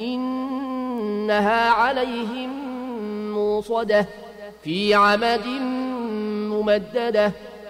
إنها عليهم موصدة في عمد ممددة